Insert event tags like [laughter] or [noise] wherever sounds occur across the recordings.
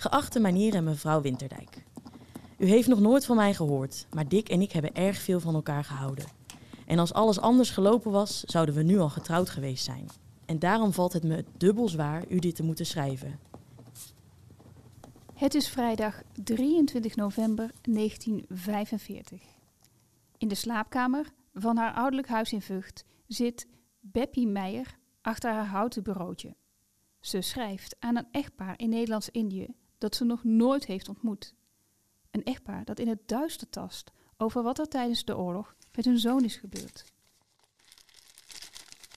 Geachte meneer en mevrouw Winterdijk. U heeft nog nooit van mij gehoord, maar Dick en ik hebben erg veel van elkaar gehouden. En als alles anders gelopen was, zouden we nu al getrouwd geweest zijn. En daarom valt het me dubbel zwaar u dit te moeten schrijven. Het is vrijdag 23 november 1945. In de slaapkamer van haar ouderlijk huis in Vught zit Beppie Meijer achter haar houten bureautje. Ze schrijft aan een echtpaar in Nederlands-Indië dat ze nog nooit heeft ontmoet. Een echtpaar dat in het duister tast over wat er tijdens de oorlog met hun zoon is gebeurd.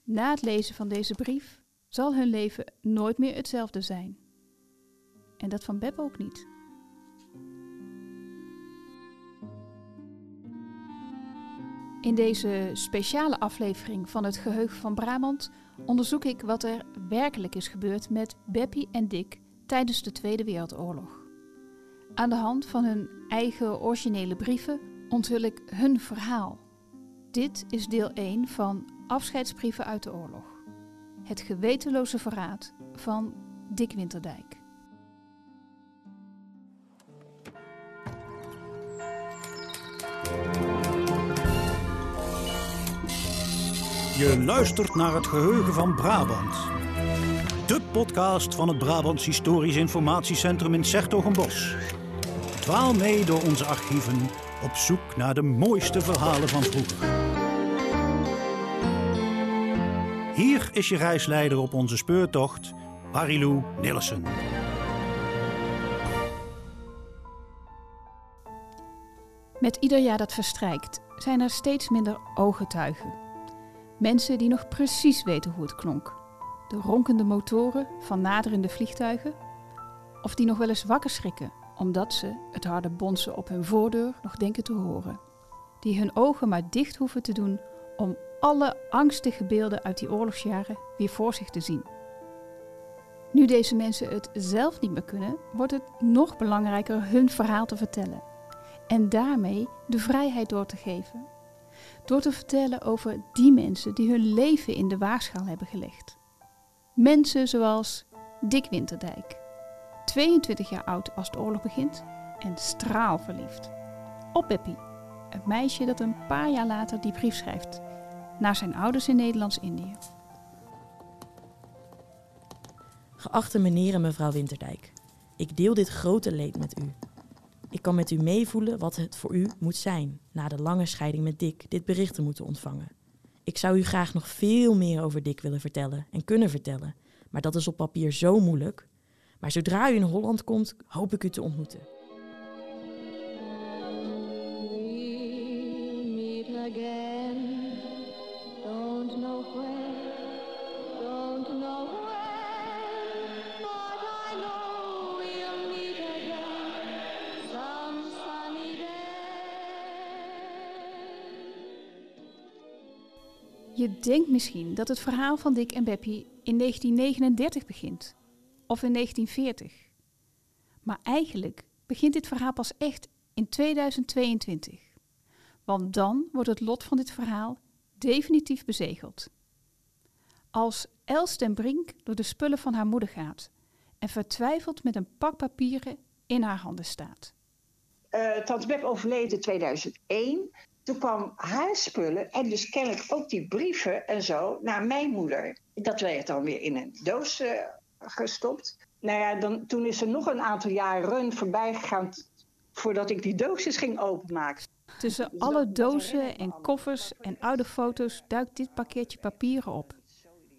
Na het lezen van deze brief zal hun leven nooit meer hetzelfde zijn. En dat van Beb ook niet. In deze speciale aflevering van het Geheugen van Brabant onderzoek ik wat er werkelijk is gebeurd met Beppie en Dick tijdens de Tweede Wereldoorlog. Aan de hand van hun eigen originele brieven onthul ik hun verhaal. Dit is deel 1 van Afscheidsbrieven uit de oorlog. Het gewetenloze verraad van Dick Winterdijk. Je luistert naar het geheugen van Brabant. De podcast van het Brabants Historisch Informatiecentrum in Sertogenbos. Dwaal mee door onze archieven op zoek naar de mooiste verhalen van vroeger. Hier is je reisleider op onze speurtocht, Marilou Nilsen. Met ieder jaar dat verstrijkt zijn er steeds minder ooggetuigen. Mensen die nog precies weten hoe het klonk. De ronkende motoren van naderende vliegtuigen. Of die nog wel eens wakker schrikken omdat ze het harde bonzen op hun voordeur nog denken te horen. Die hun ogen maar dicht hoeven te doen om alle angstige beelden uit die oorlogsjaren weer voor zich te zien. Nu deze mensen het zelf niet meer kunnen, wordt het nog belangrijker hun verhaal te vertellen. En daarmee de vrijheid door te geven. Door te vertellen over die mensen die hun leven in de waagschaal hebben gelegd. Mensen zoals Dick Winterdijk, 22 jaar oud als de oorlog begint en straalverliefd. Op Beppie, het meisje dat een paar jaar later die brief schrijft naar zijn ouders in Nederlands-Indië. Geachte meneer en mevrouw Winterdijk, ik deel dit grote leed met u. Ik kan met u meevoelen wat het voor u moet zijn na de lange scheiding met Dick dit bericht te moeten ontvangen. Ik zou u graag nog veel meer over Dick willen vertellen en kunnen vertellen, maar dat is op papier zo moeilijk. Maar zodra u in Holland komt, hoop ik u te ontmoeten. Je denkt misschien dat het verhaal van Dick en Beppie in 1939 begint. Of in 1940. Maar eigenlijk begint dit verhaal pas echt in 2022. Want dan wordt het lot van dit verhaal definitief bezegeld. Als Els ten Brink door de spullen van haar moeder gaat en vertwijfeld met een pak papieren in haar handen staat. Eh, Tante Beb overleed in 2001. Toen kwam haar spullen en dus kennelijk ook die brieven en zo naar mijn moeder. Dat werd dan weer in een doos eh, gestopt. Nou ja, dan, toen is er nog een aantal jaren voorbij gegaan voordat ik die doosjes ging openmaken. Tussen alle dozen en koffers en oude foto's duikt dit pakketje papieren op.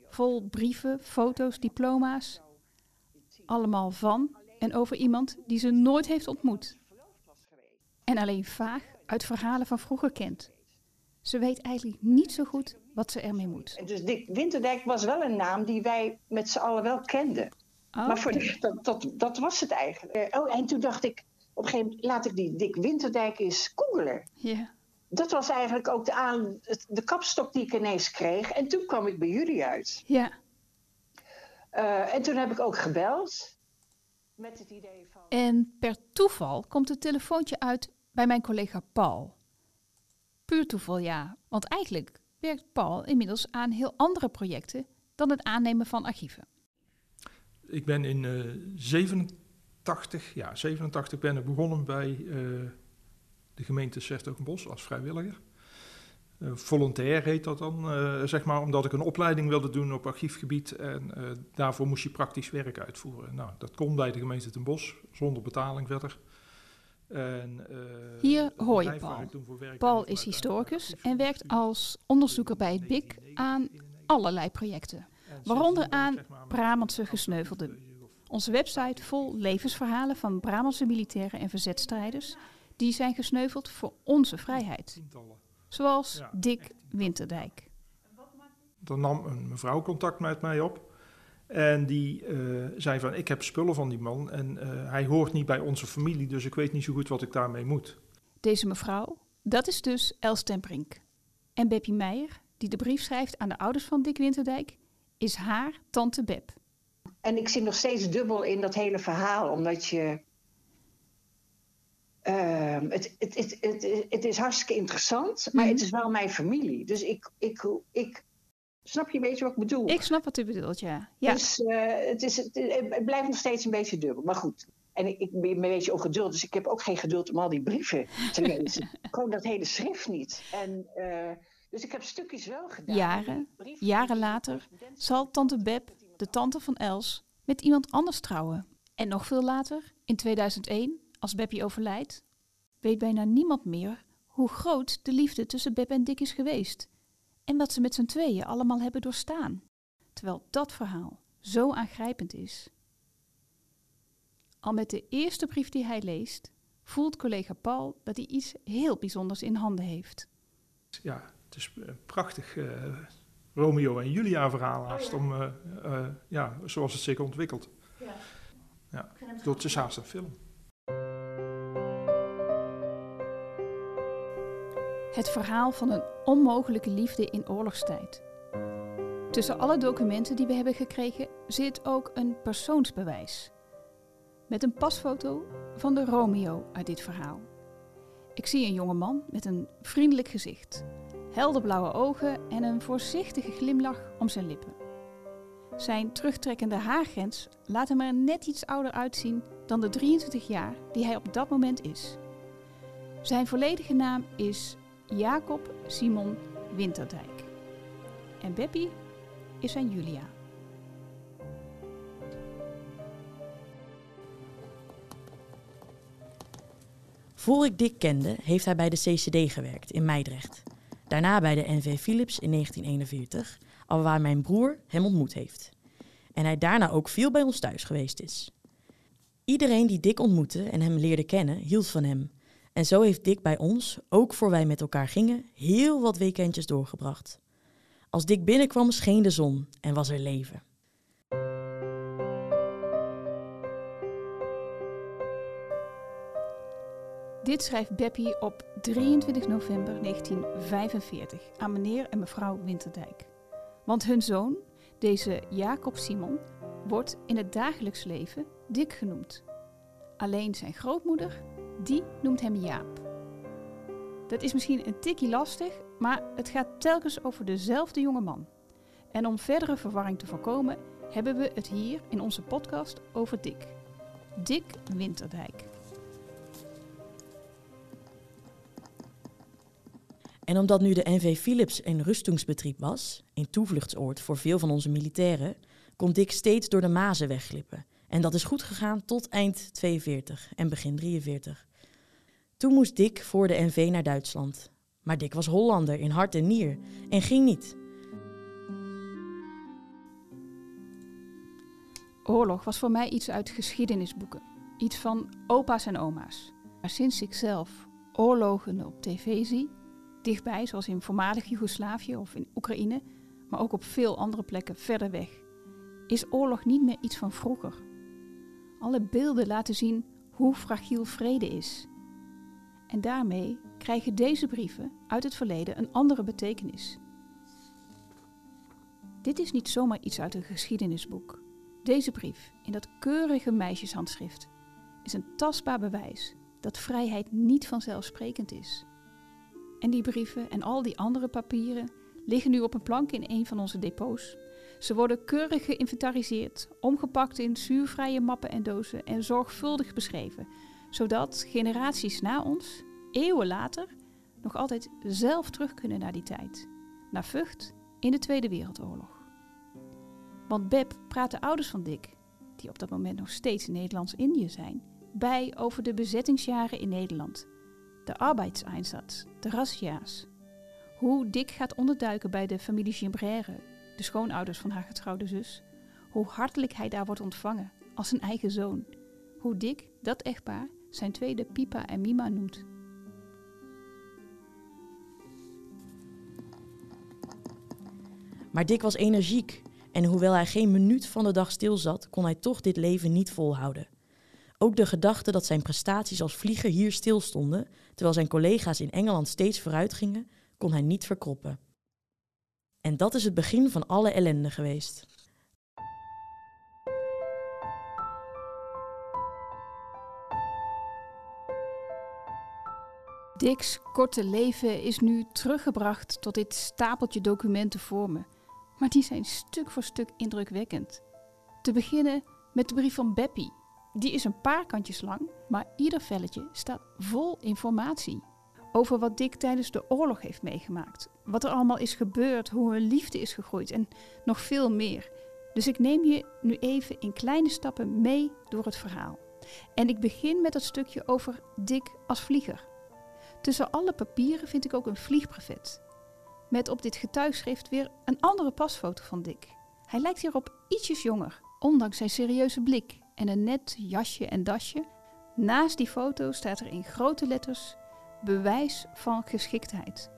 Vol brieven, foto's, diploma's. Allemaal van en over iemand die ze nooit heeft ontmoet. En alleen vaag uit verhalen van vroeger kent. Ze weet eigenlijk niet zo goed wat ze ermee moet. Dus Dick Winterdijk was wel een naam die wij met z'n allen wel kenden. Oh, maar voor de- dat, dat, dat was het eigenlijk. Eh, oh, en toen dacht ik, op een gegeven moment laat ik die Dick Winterdijk eens googelen. ja. Dat was eigenlijk ook de, aan, de kapstok die ik ineens kreeg. En toen kwam ik bij jullie uit. ja. Eh, en toen heb ik ook gebeld. Met het idee van... En per toeval komt het telefoontje uit bij mijn collega Paul. Puur toeval, ja. Want eigenlijk werkt Paul inmiddels aan heel andere projecten dan het aannemen van archieven. Ik ben in eh 80, ja, 87 ben ik begonnen bij eh, de gemeente Sertogenbos als vrijwilliger. Uh, volontair heet dat dan, uh, zeg maar, omdat ik een opleiding wilde doen op archiefgebied en uh, daarvoor moest je praktisch werk uitvoeren. Nou, dat kon bij de gemeente Ten Bosch, zonder betaling verder. En, Hier hoor je Paul. Paul is historicus en werkt als onderzoeker bij het BIC aan allerlei projecten, waaronder aan Brabantse gesneuvelden. Onze website vol levensverhalen van Brabantse militairen en verzetstrijders die zijn gesneuveld voor onze vrijheid. Zoals Dick Winterdijk. Dan nam een mevrouw contact met mij op. En die uh, zei van, ik heb spullen van die man en uh, hij hoort niet bij onze familie, dus ik weet niet zo goed wat ik daarmee moet. Deze mevrouw, dat is dus Els ten Brink. En Beppie Meijer, die de brief schrijft aan de ouders van Dick Winterdijk, is haar tante Beb. En ik zit nog steeds dubbel in dat hele verhaal, omdat je Uh, het, het, het, het, het is hartstikke interessant, maar het is wel mijn familie. Dus ik, ik, ik, snap je een beetje wat ik bedoel? Ik snap wat u bedoelt, ja. ja. Dus uh, het, is, het, blijft nog steeds een beetje dubbel. Maar goed, en ik, ik ben een beetje ongeduld, dus ik heb ook geen geduld om al die brieven te [laughs] lezen. Gewoon dat hele schrift niet. En, uh, dus ik heb stukjes wel gedaan. Jaren, jaren later zal tante Beb, de tante van Els, met iemand anders trouwen. En nog veel later, in 2001, als Beppie overlijdt, weet bijna niemand meer hoe groot de liefde tussen Beb en Dick is geweest en wat ze met z'n tweeën allemaal hebben doorstaan, terwijl dat verhaal zo aangrijpend is. Al met de eerste brief die hij leest, voelt collega Paul dat hij iets heel bijzonders in handen heeft. Ja, het is een prachtig uh, Romeo en Julia verhaal haast, oh, ja. om, uh, uh, ja, zoals het zich ontwikkelt. Ja. Ja, het is haast een film. Het verhaal van een onmogelijke liefde in oorlogstijd. Tussen alle documenten die we hebben gekregen zit ook een persoonsbewijs. Met een pasfoto van de Romeo uit dit verhaal. Ik zie een jonge man met een vriendelijk gezicht, helderblauwe ogen en een voorzichtige glimlach om zijn lippen. Zijn terugtrekkende haargrens laat hem er net iets ouder uitzien dan de 23 jaar die hij op dat moment is. Zijn volledige naam is Jacob Simon Winterdijk. En Beppie is zijn Julia. Voor ik Dick kende, heeft hij bij de CCD gewerkt in Meidrecht. Daarna bij de NV Philips in 1941, alwaar mijn broer hem ontmoet heeft. En hij daarna ook veel bij ons thuis geweest is. Iedereen die Dick ontmoette en hem leerde kennen, hield van hem en zo heeft Dick bij ons, ook voor wij met elkaar gingen, heel wat weekendjes doorgebracht. Als Dick binnenkwam, scheen de zon en was er leven. Dit schrijft Beppie op 23 november 1945 aan meneer en mevrouw Winterdijk. Want hun zoon, deze Jacob Simon, wordt in het dagelijks leven Dick genoemd. Alleen zijn grootmoeder die noemt hem Jaap. Dat is misschien een tikkie lastig, maar het gaat telkens over dezelfde jonge man. En om verdere verwarring te voorkomen, hebben we het hier in onze podcast over Dick. Dick Winterdijk. En omdat nu de NV Philips een rustungsbetrieb was, een toevluchtsoord voor veel van onze militairen, kon Dick steeds door de mazen wegglippen. En dat is goed gegaan tot eind 42 en begin 43. Toen moest Dick voor de NV naar Duitsland. Maar Dick was Hollander in hart en nier en ging niet. Oorlog was voor mij iets uit geschiedenisboeken. Iets van opa's en oma's. Maar sinds ik zelf oorlogen op tv zie, dichtbij zoals in voormalig Joegoslavië of in Oekraïne, maar ook op veel andere plekken verder weg, is oorlog niet meer iets van vroeger. Alle beelden laten zien hoe fragiel vrede is en daarmee krijgen deze brieven uit het verleden een andere betekenis. Dit is niet zomaar iets uit een geschiedenisboek. Deze brief, in dat keurige meisjeshandschrift, is een tastbaar bewijs dat vrijheid niet vanzelfsprekend is. En die brieven en al die andere papieren liggen nu op een plank in een van onze depots, Ze worden keurig geïnventariseerd, omgepakt in zuurvrije mappen en dozen en zorgvuldig beschreven, zodat generaties na ons, eeuwen later, nog altijd zelf terug kunnen naar die tijd. Naar Vught in de Tweede Wereldoorlog. Want Beb praat de ouders van Dick, die op dat moment nog steeds in Nederlands-Indië zijn, bij over de bezettingsjaren in Nederland. De arbeidseinsatz, de razzia's. Hoe Dick gaat onderduiken bij de familie Gimbrère, de schoonouders van haar getrouwde zus. Hoe hartelijk hij daar wordt ontvangen, als zijn eigen zoon. Hoe Dick, dat echtpaar, zijn tweede Pipa en Mima noemt. Maar Dick was energiek en hoewel hij geen minuut van de dag stilzat, kon hij toch dit leven niet volhouden. Ook de gedachte dat zijn prestaties als vlieger hier stilstonden, terwijl zijn collega's in Engeland steeds vooruit gingen, kon hij niet verkroppen. En dat is het begin van alle ellende geweest. Dick's korte leven is nu teruggebracht tot dit stapeltje documenten voor me. Maar die zijn stuk voor stuk indrukwekkend. Te beginnen met de brief van Beppie. Die is een paar kantjes lang, maar ieder velletje staat vol informatie. Over wat Dick tijdens de oorlog heeft meegemaakt. Wat er allemaal is gebeurd, hoe hun liefde is gegroeid en nog veel meer. Dus ik neem je nu even in kleine stappen mee door het verhaal. En ik begin met het stukje over Dick als vlieger. Tussen alle papieren vind ik ook een vliegbrevet. Met op dit getuigschrift weer een andere pasfoto van Dick. Hij lijkt hierop ietsjes jonger, ondanks zijn serieuze blik en een net jasje en dasje. Naast die foto staat er in grote letters bewijs van geschiktheid.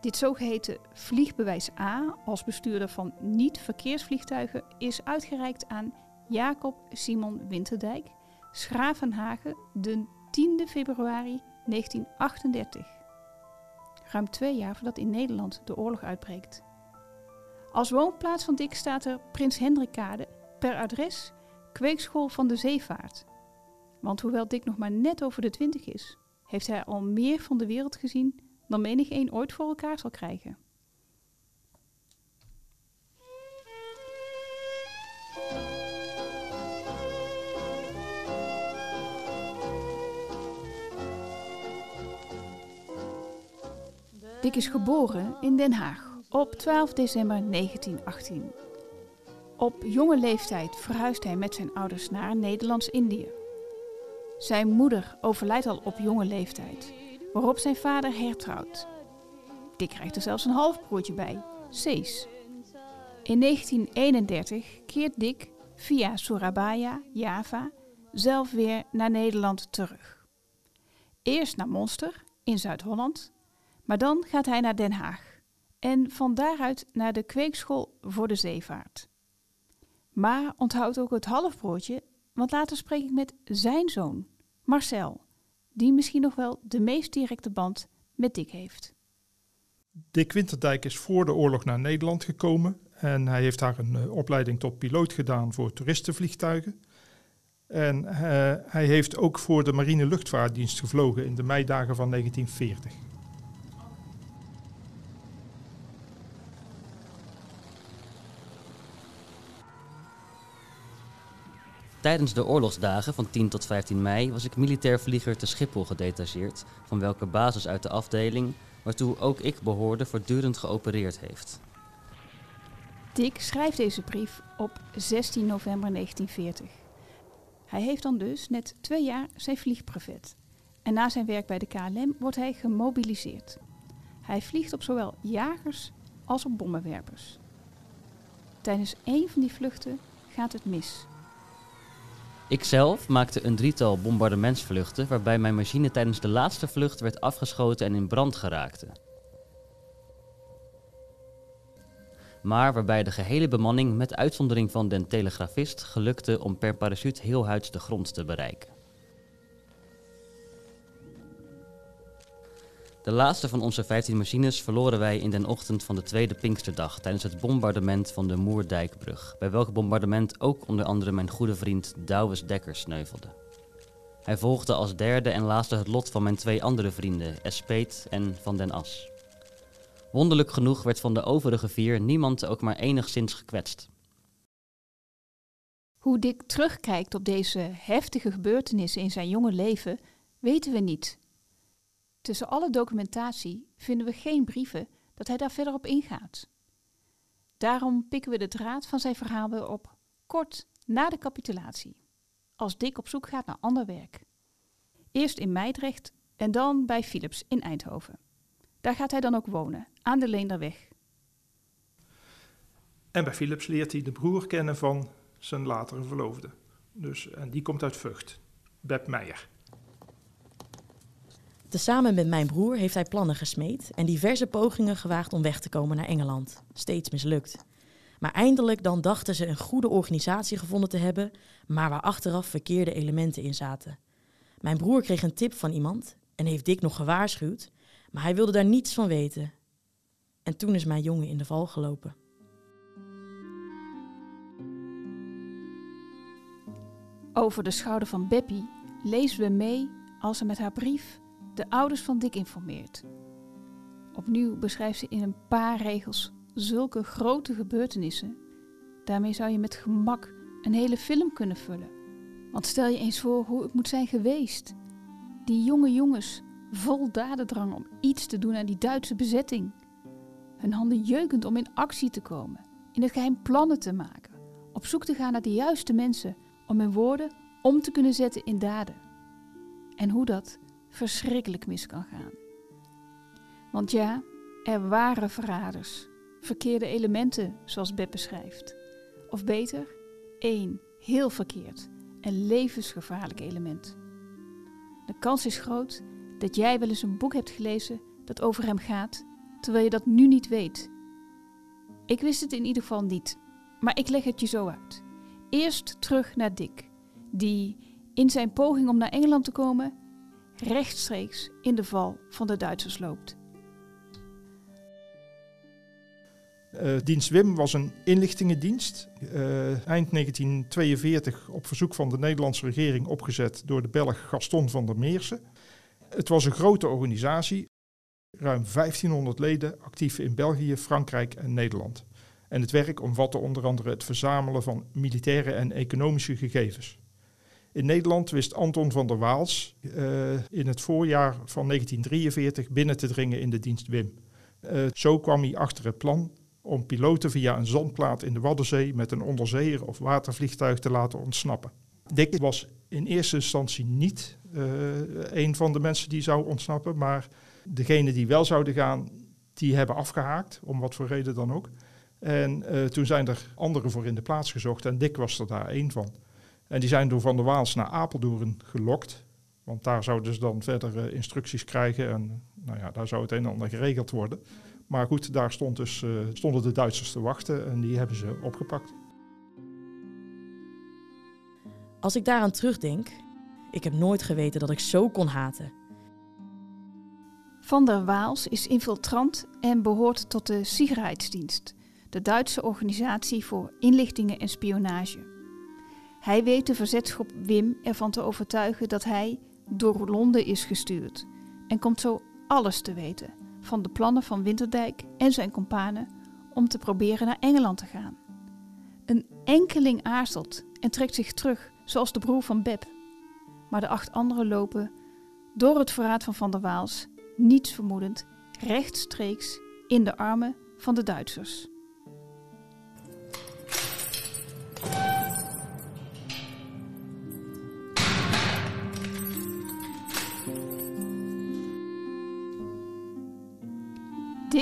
Dit zogeheten vliegbewijs A als bestuurder van niet-verkeersvliegtuigen is uitgereikt aan Jacob Simon Winterdijk, Schravenhagen, de 10 februari 1938. Ruim twee jaar voordat in Nederland de oorlog uitbreekt. Als woonplaats van Dick staat er Prins Hendrikkade, per adres Kweekschool van de Zeevaart. Want hoewel Dick nog maar net over de 20 is, heeft hij al meer van de wereld gezien dan menig een ooit voor elkaar zal krijgen. Dick is geboren in Den Haag op 12 december 1918. Op jonge leeftijd verhuist hij met zijn ouders naar Nederlands-Indië. Zijn moeder overlijdt al op jonge leeftijd, waarop zijn vader hertrouwt. Dick krijgt er zelfs een halfbroertje bij, Cees. In 1931 keert Dick via Surabaya, Java, zelf weer naar Nederland terug. Eerst naar Monster in Zuid-Holland, maar dan gaat hij naar Den Haag en van daaruit naar de kweekschool voor de zeevaart. Maar onthoudt ook het halfbroertje, want later spreek ik met zijn zoon, Marcel, die misschien nog wel de meest directe band met Dick heeft. Dick Winterdijk is voor de oorlog naar Nederland gekomen en hij heeft daar een uh, opleiding tot piloot gedaan voor toeristenvliegtuigen. En uh, hij heeft ook voor de marine luchtvaartdienst gevlogen in de meidagen van 1940. Tijdens de oorlogsdagen van 10 tot 15 mei was ik militair vlieger te Schiphol gedetacheerd, van welke basis uit de afdeling, waartoe ook ik behoorde, voortdurend geopereerd heeft. Dick schrijft deze brief op 16 november 1940. Hij heeft dan dus net twee jaar zijn vliegbrevet. En na zijn werk bij de KLM wordt hij gemobiliseerd. Hij vliegt op zowel jagers als op bommenwerpers. Tijdens één van die vluchten gaat het mis. Ikzelf maakte een drietal bombardementsvluchten waarbij mijn machine tijdens de laatste vlucht werd afgeschoten en in brand geraakte. Maar waarbij de gehele bemanning, met uitzondering van den telegrafist, gelukte om per parachute heel huids de grond te bereiken. De laatste van onze 15 machines verloren wij in den ochtend van de tweede Pinksterdag tijdens het bombardement van de Moerdijkbrug, bij welk bombardement ook onder andere mijn goede vriend Douwes Dekker sneuvelde. Hij volgde als derde en laatste het lot van mijn twee andere vrienden, Espeet en Van den As. Wonderlijk genoeg werd van de overige vier niemand ook maar enigszins gekwetst. Hoe Dick terugkijkt op deze heftige gebeurtenissen in zijn jonge leven, weten we niet. Tussen alle documentatie vinden we geen brieven dat hij daar verder op ingaat. Daarom pikken we de draad van zijn verhaal weer op, kort na de capitulatie, als Dick op zoek gaat naar ander werk. Eerst in Meidrecht en dan bij Philips in Eindhoven. Daar gaat hij dan ook wonen, aan de Leenderweg. En bij Philips leert hij de broer kennen van zijn latere verloofde. Dus, en die komt uit Vught, Beb Meijer. Tezamen met mijn broer heeft hij plannen gesmeed en diverse pogingen gewaagd om weg te komen naar Engeland. Steeds mislukt. Maar eindelijk dan dachten ze een goede organisatie gevonden te hebben, maar waar achteraf verkeerde elementen in zaten. Mijn broer kreeg een tip van iemand en heeft Dick nog gewaarschuwd, maar hij wilde daar niets van weten. En toen is mijn jongen in de val gelopen. Over de schouder van Beppie lezen we mee als ze met haar brief de ouders van Dick informeert. Opnieuw beschrijft ze in een paar regels zulke grote gebeurtenissen. Daarmee zou je met gemak een hele film kunnen vullen. Want stel je eens voor hoe het moet zijn geweest. Die jonge jongens, vol dadendrang om iets te doen aan die Duitse bezetting. Hun handen jeukend om in actie te komen, in het geheim plannen te maken, op zoek te gaan naar de juiste mensen om hun woorden om te kunnen zetten in daden. En hoe dat verschrikkelijk mis kan gaan. Want ja, er waren verraders, verkeerde elementen, zoals Beb beschrijft. Of beter, één heel verkeerd en levensgevaarlijk element. De kans is groot dat jij wel eens een boek hebt gelezen dat over hem gaat, terwijl je dat nu niet weet. Ik wist het in ieder geval niet, maar ik leg het je zo uit. Eerst terug naar Dick, die in zijn poging om naar Engeland te komen rechtstreeks in de val van de Duitsers loopt. Uh, dienst Wim was een inlichtingendienst. Uh, eind 1942 op verzoek van de Nederlandse regering opgezet door de Belg Gaston van der Meersen. Het was een grote organisatie, ruim 1500 leden actief in België, Frankrijk en Nederland. En het werk omvatte onder andere het verzamelen van militaire en economische gegevens. In Nederland wist Anton van der Waals uh, in het voorjaar van 1943 binnen te dringen in de dienst WIM. Uh, zo kwam hij achter het plan om piloten via een zandplaat in de Waddenzee met een onderzeeër of watervliegtuig te laten ontsnappen. Dick was in eerste instantie niet uh, een van de mensen die zou ontsnappen, maar degene die wel zouden gaan, die hebben afgehaakt, om wat voor reden dan ook. En toen zijn er anderen voor in de plaats gezocht en Dick was er daar één van. En die zijn door Van der Waals naar Apeldoorn gelokt. Want daar zouden ze dan verder uh, instructies krijgen en nou ja, daar zou het een en ander geregeld worden. Maar goed, daar stond dus, uh, stonden de Duitsers te wachten en die hebben ze opgepakt. Als ik daaraan terugdenk, ik heb nooit geweten dat ik zo kon haten. Van der Waals is infiltrant en behoort tot de Sicherheidsdienst, de Duitse organisatie voor inlichtingen en spionage. Hij weet de verzetschop Wim ervan te overtuigen dat hij door Londen is gestuurd en komt zo alles te weten van de plannen van Winterdijk en zijn kompanen om te proberen naar Engeland te gaan. Een enkeling aarzelt en trekt zich terug, zoals de broer van Beb. Maar de acht anderen lopen, door het verraad van Van der Waals, niets vermoedend, rechtstreeks in de armen van de Duitsers.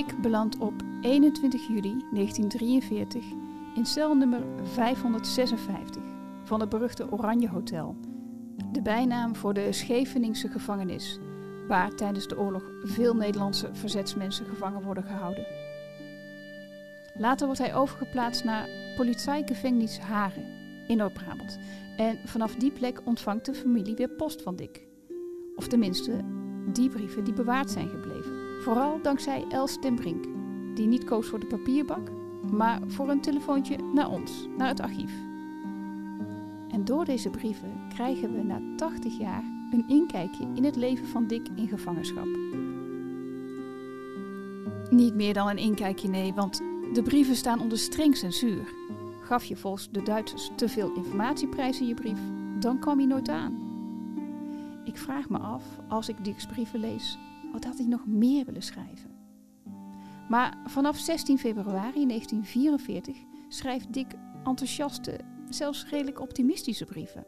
Dick belandt op 21 juli 1943 in cel nummer 556 van het beruchte Oranje Hotel. De bijnaam voor de Scheveningse gevangenis, waar tijdens de oorlog veel Nederlandse verzetsmensen gevangen worden gehouden. Later wordt hij overgeplaatst naar Polizeigevangnis Haren in Noord-Brabant. En vanaf die plek ontvangt de familie weer post van Dick. Of tenminste, die brieven die bewaard zijn gebleven. Vooral dankzij Els ten Brink, die niet koos voor de papierbak, maar voor een telefoontje naar ons, naar het archief. En door deze brieven krijgen we na 80 jaar een inkijkje in het leven van Dick in gevangenschap. Niet meer dan een inkijkje, nee, want de brieven staan onder streng censuur. Gaf je volgens de Duitsers te veel informatieprijs in je brief, dan kwam hij nooit aan. Ik vraag me af, als ik Dick's brieven lees, wat had hij nog meer willen schrijven? Maar vanaf 16 februari 1944 schrijft Dick enthousiaste, zelfs redelijk optimistische brieven.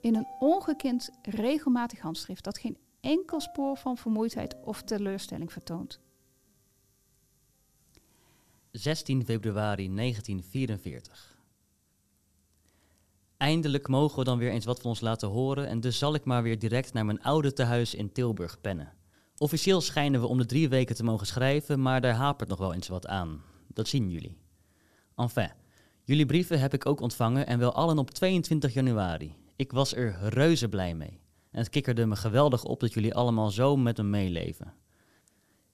In een ongekend regelmatig handschrift dat geen enkel spoor van vermoeidheid of teleurstelling vertoont. 16 februari 1944. Eindelijk mogen we dan weer eens wat van ons laten horen en dus zal ik maar weer direct naar mijn oude tehuis in Tilburg pennen. Officieel schijnen we om de drie weken te mogen schrijven, maar daar hapert nog wel eens wat aan. Dat zien jullie. Enfin, jullie brieven heb ik ook ontvangen en wel allen op 22 januari. Ik was er reuze blij mee. En het kikkerde me geweldig op dat jullie allemaal zo met me meeleven.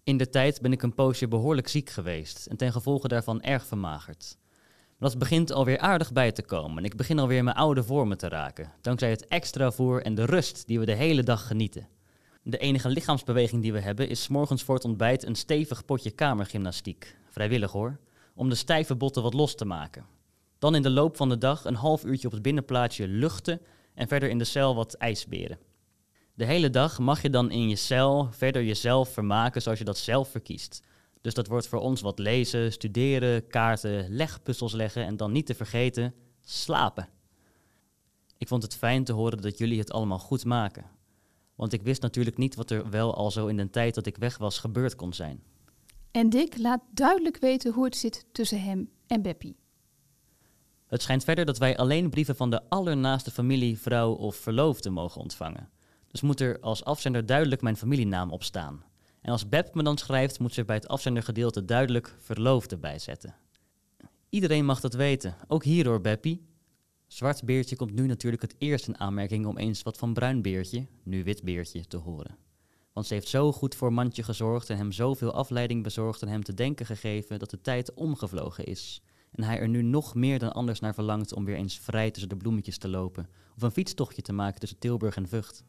In de tijd ben ik een poosje behoorlijk ziek geweest en ten gevolge daarvan erg vermagerd. Maar dat begint alweer aardig bij te komen en ik begin alweer mijn oude vormen te raken, dankzij het extra voer en de rust die we de hele dag genieten. De enige lichaamsbeweging die we hebben is morgens voor het ontbijt een stevig potje kamergymnastiek. Vrijwillig hoor, om de stijve botten wat los te maken. Dan in de loop van de dag een half uurtje op het binnenplaatsje luchten en verder in de cel wat ijsberen. De hele dag mag je dan in je cel verder jezelf vermaken zoals je dat zelf verkiest. Dus dat wordt voor ons wat lezen, studeren, kaarten, legpuzzels leggen en dan niet te vergeten, slapen. Ik vond het fijn te horen dat jullie het allemaal goed maken. Want ik wist natuurlijk niet wat er wel al zo in de tijd dat ik weg was gebeurd kon zijn. En Dick laat duidelijk weten hoe het zit tussen hem en Beppie. Het schijnt verder dat wij alleen brieven van de allernaaste familie, vrouw of verloofde mogen ontvangen. Dus moet er als afzender duidelijk mijn familienaam op staan. En als Beb me dan schrijft, moet ze bij het afzendergedeelte duidelijk verloofde bijzetten. Iedereen mag dat weten, ook hierdoor Beppie. Zwart beertje komt nu natuurlijk het eerst in aanmerking om eens wat van bruin beertje, nu wit beertje, te horen. Want ze heeft zo goed voor mandje gezorgd en hem zoveel afleiding bezorgd en hem te denken gegeven dat de tijd omgevlogen is. En hij er nu nog meer dan anders naar verlangt om weer eens vrij tussen de bloemetjes te lopen of een fietstochtje te maken tussen Tilburg en Vught.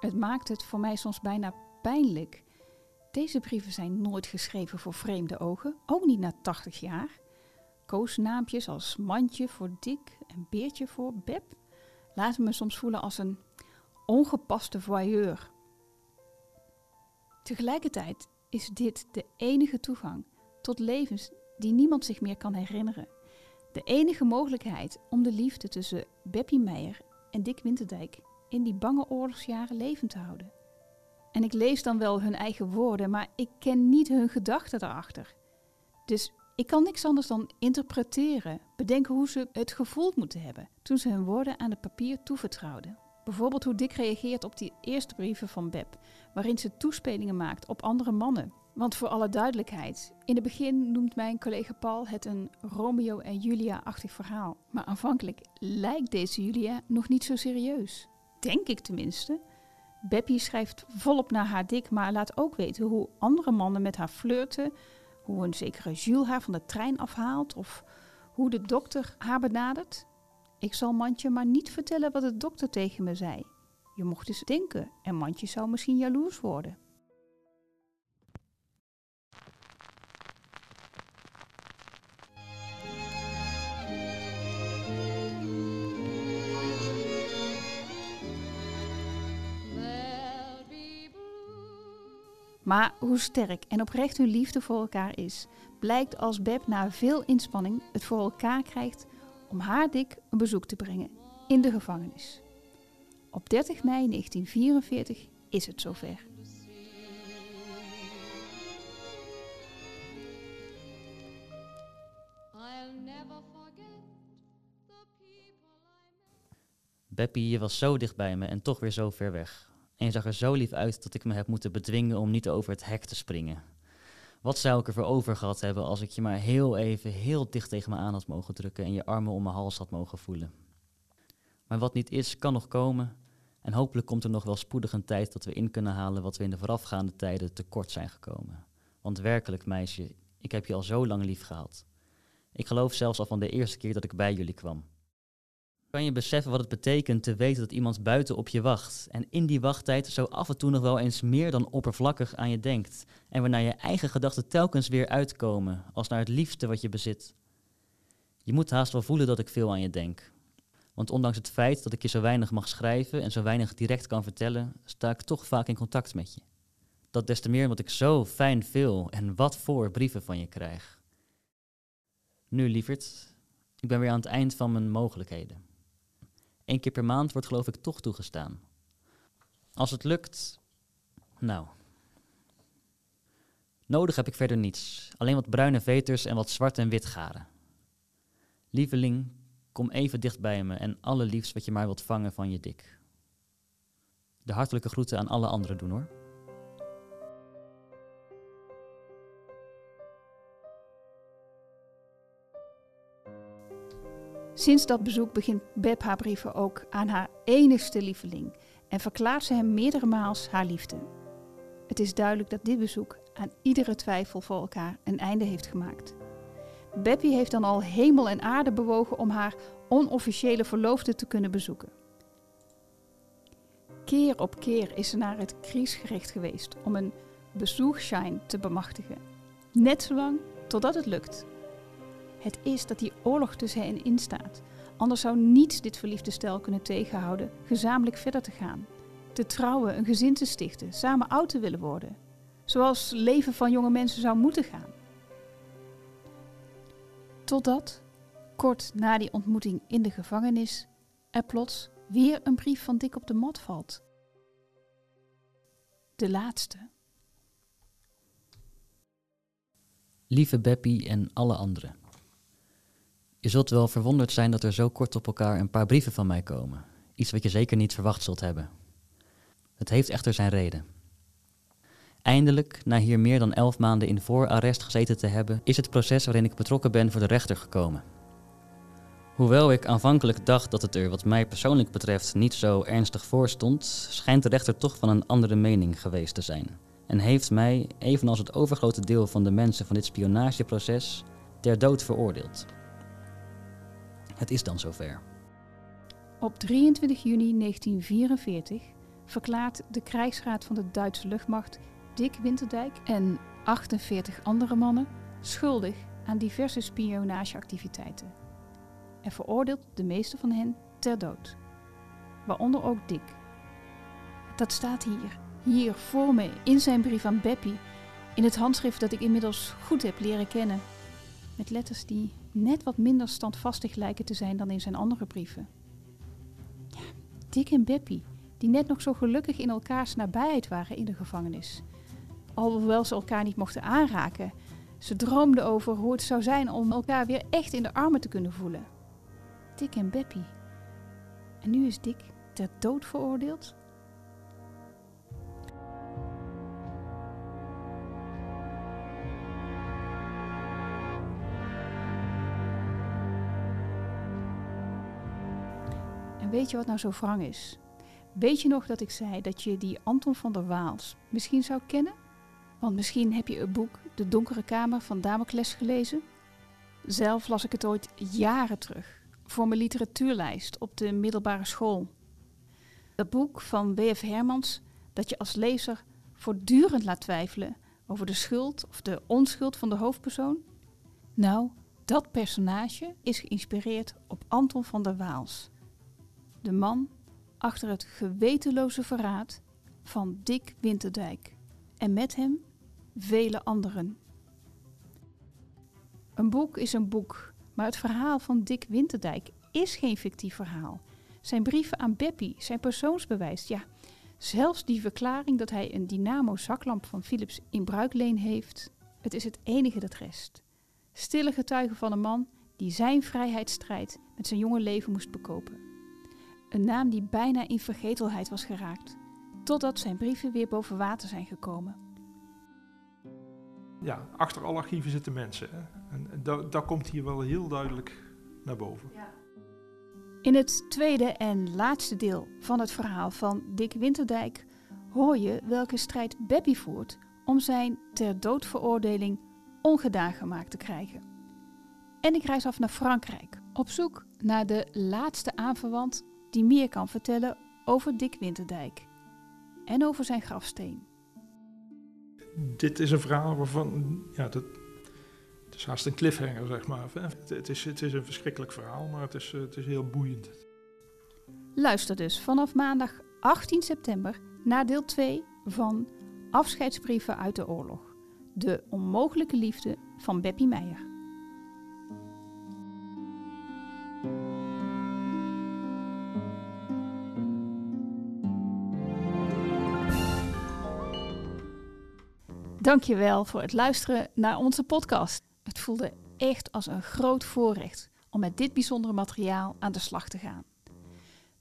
Het maakt het voor mij soms bijna pijnlijk. Deze brieven zijn nooit geschreven voor vreemde ogen, ook niet na 80 jaar. Koosnaampjes als Mandje voor Dick en Beertje voor Beb laten me soms voelen als een ongepaste voyeur. Tegelijkertijd is dit de enige toegang tot levens die niemand zich meer kan herinneren. De enige mogelijkheid om de liefde tussen Beppie Meijer en Dick Winterdijk in die bange oorlogsjaren levend te houden. En ik lees dan wel hun eigen woorden, maar ik ken niet hun gedachten daarachter. Dus ik kan niks anders dan interpreteren, bedenken hoe ze het gevoeld moeten hebben toen ze hun woorden aan het papier toevertrouwden. Bijvoorbeeld hoe Dick reageert op die eerste brieven van Beb, waarin ze toespelingen maakt op andere mannen. Want voor alle duidelijkheid, in het begin noemt mijn collega Paul het een Romeo en Julia-achtig verhaal. Maar aanvankelijk lijkt deze Julia nog niet zo serieus. Denk ik tenminste. Beppie schrijft volop naar haar Dick, maar laat ook weten hoe andere mannen met haar flirten, hoe een zekere Jules haar van de trein afhaalt of hoe de dokter haar benadert. Ik zal Mandje maar niet vertellen wat de dokter tegen me zei. Je mocht eens denken en Mandje zou misschien jaloers worden. Maar hoe sterk en oprecht hun liefde voor elkaar is, blijkt als Beb na veel inspanning het voor elkaar krijgt om haar Dick een bezoek te brengen in de gevangenis. Op 30 mei 1944 is het zover. Beppie, je was zo dicht bij me en toch weer zo ver weg. En je zag er zo lief uit dat ik me heb moeten bedwingen om niet over het hek te springen. Wat zou ik ervoor over gehad hebben als ik je maar heel even heel dicht tegen me aan had mogen drukken en je armen om mijn hals had mogen voelen. Maar wat niet is, kan nog komen. En hopelijk komt er nog wel spoedig een tijd dat we in kunnen halen wat we in de voorafgaande tijden tekort zijn gekomen. Want werkelijk, meisje, ik heb je al zo lang lief gehad. Ik geloof zelfs al van de eerste keer dat ik bij jullie kwam. Kan je beseffen wat het betekent te weten dat iemand buiten op je wacht en in die wachttijd zo af en toe nog wel eens meer dan oppervlakkig aan je denkt en waarna je eigen gedachten telkens weer uitkomen als naar het liefste wat je bezit? Je moet haast wel voelen dat ik veel aan je denk. Want ondanks het feit dat ik je zo weinig mag schrijven en zo weinig direct kan vertellen, sta ik toch vaak in contact met je. Dat des te meer omdat ik zo fijn veel en wat voor brieven van je krijg. Nu, lieverd, ik ben weer aan het eind van mijn mogelijkheden. Eén keer per maand wordt geloof ik toch toegestaan. Als het lukt, nou. Nodig heb ik verder niets, alleen wat bruine veters en wat zwart en wit garen. Lieveling, kom even dicht bij me en allerliefst wat je maar wilt vangen van je dik. De hartelijke groeten aan alle anderen doen hoor. Sinds dat bezoek begint Beb haar brieven ook aan haar enigste lieveling en verklaart ze hem meerdere maals haar liefde. Het is duidelijk dat dit bezoek aan iedere twijfel voor elkaar een einde heeft gemaakt. Beppie heeft dan al hemel en aarde bewogen om haar onofficiële verloofde te kunnen bezoeken. Keer op keer is ze naar het kriesgericht geweest om een bezoekschein te bemachtigen. Net zolang totdat het lukt. Het is dat die oorlog tussen hen in staat. Anders zou niets dit verliefde stel kunnen tegenhouden gezamenlijk verder te gaan. Te trouwen, een gezin te stichten, samen oud te willen worden. Zoals leven van jonge mensen zou moeten gaan. Totdat, kort na die ontmoeting in de gevangenis, er plots weer een brief van Dick op de mat valt. De laatste. Lieve Beppie en alle anderen. Je zult wel verwonderd zijn dat er zo kort op elkaar een paar brieven van mij komen. Iets wat je zeker niet verwacht zult hebben. Het heeft echter zijn reden. Eindelijk, na hier meer dan elf maanden in voorarrest gezeten te hebben, is het proces waarin ik betrokken ben voor de rechter gekomen. Hoewel ik aanvankelijk dacht dat het er wat mij persoonlijk betreft niet zo ernstig voor stond, schijnt de rechter toch van een andere mening geweest te zijn. En heeft mij, evenals het overgrote deel van de mensen van dit spionageproces, ter dood veroordeeld. Het is dan zover. Op 23 juni 1944 verklaart de krijgsraad van de Duitse luchtmacht Dick Winterdijk en 48 andere mannen schuldig aan diverse spionageactiviteiten. En veroordeelt de meeste van hen ter dood. Waaronder ook Dick. Dat staat hier, hier voor me, in zijn brief aan Beppie, in het handschrift dat ik inmiddels goed heb leren kennen. Met letters die net wat minder standvastig lijken te zijn dan in zijn andere brieven. Ja, Dick en Beppie, die net nog zo gelukkig in elkaars nabijheid waren in de gevangenis. Alhoewel ze elkaar niet mochten aanraken. Ze droomden over hoe het zou zijn om elkaar weer echt in de armen te kunnen voelen. Dick en Beppie. En nu is Dick ter dood veroordeeld? Weet je wat nou zo wrang is? Weet je nog dat ik zei dat je die Anton van der Waals misschien zou kennen? Want misschien heb je het boek De Donkere Kamer van Damocles gelezen? Zelf las ik het ooit jaren terug voor mijn literatuurlijst op de middelbare school. Dat boek van W.F. Hermans dat je als lezer voortdurend laat twijfelen over de schuld of de onschuld van de hoofdpersoon? Nou, dat personage is geïnspireerd op Anton van der Waals. De man achter het gewetenloze verraad van Dick Winterdijk. En met hem vele anderen. Een boek is een boek, maar het verhaal van Dick Winterdijk is geen fictief verhaal. Zijn brieven aan Beppie, zijn persoonsbewijs, ja, zelfs die verklaring dat hij een dynamo zaklamp van Philips in bruikleen heeft, het is het enige dat rest. Stille getuige van een man die zijn vrijheidsstrijd met zijn jonge leven moest bekopen. Een naam die bijna in vergetelheid was geraakt, totdat zijn brieven weer boven water zijn gekomen. Ja, achter alle archieven zitten mensen. Hè? En dat, dat komt hier wel heel duidelijk naar boven. In het tweede en laatste deel van het verhaal van Dick Winterdijk hoor je welke strijd Beppie voert om zijn ter dood veroordeling ongedaan gemaakt te krijgen. En ik reis af naar Frankrijk Op zoek naar de laatste aanverwant die meer kan vertellen over Dick Winterdijk en over zijn grafsteen. Dit is een verhaal waarvan, ja, dat, het is haast een cliffhanger, zeg maar. Het, het is, het is een verschrikkelijk verhaal, maar het is, eh, het is heel boeiend. Luister dus vanaf maandag 18 september naar deel 2 van Afscheidsbrieven uit de oorlog. De onmogelijke liefde van Beppie Meijer. Dankjewel voor het luisteren naar onze podcast. Het voelde echt als een groot voorrecht om met dit bijzondere materiaal aan de slag te gaan.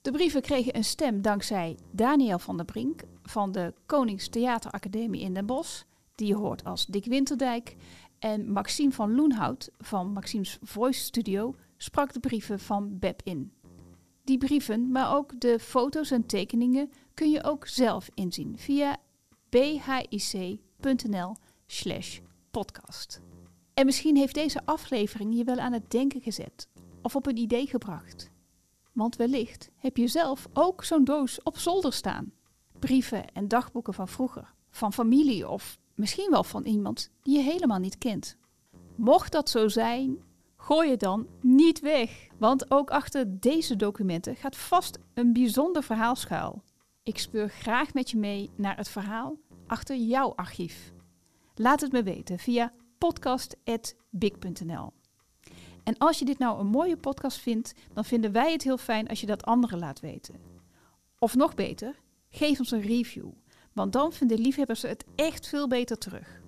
De brieven kregen een stem dankzij Daniel van der Brink van de Konings Theateracademie in Den Bosch, die je hoort als Dick Winterdijk, en Maxime van Loenhout van Maxime's Voice Studio sprak de brieven van Beb in. Die brieven, maar ook de foto's en tekeningen kun je ook zelf inzien via bhic.nl slash podcast. En misschien heeft deze aflevering je wel aan het denken gezet of op een idee gebracht. Want wellicht heb je zelf ook zo'n doos op zolder staan. Brieven en dagboeken van vroeger, van familie of misschien wel van iemand die je helemaal niet kent. Mocht dat zo zijn, gooi je dan niet weg, want ook achter deze documenten gaat vast een bijzonder verhaal schuil. Ik speur graag met je mee naar het verhaal achter jouw archief. Laat het me weten via podcast.big.nl. En als je dit nou een mooie podcast vindt, dan vinden wij het heel fijn als je dat anderen laat weten. Of nog beter, geef ons een review, want dan vinden liefhebbers het echt veel beter terug.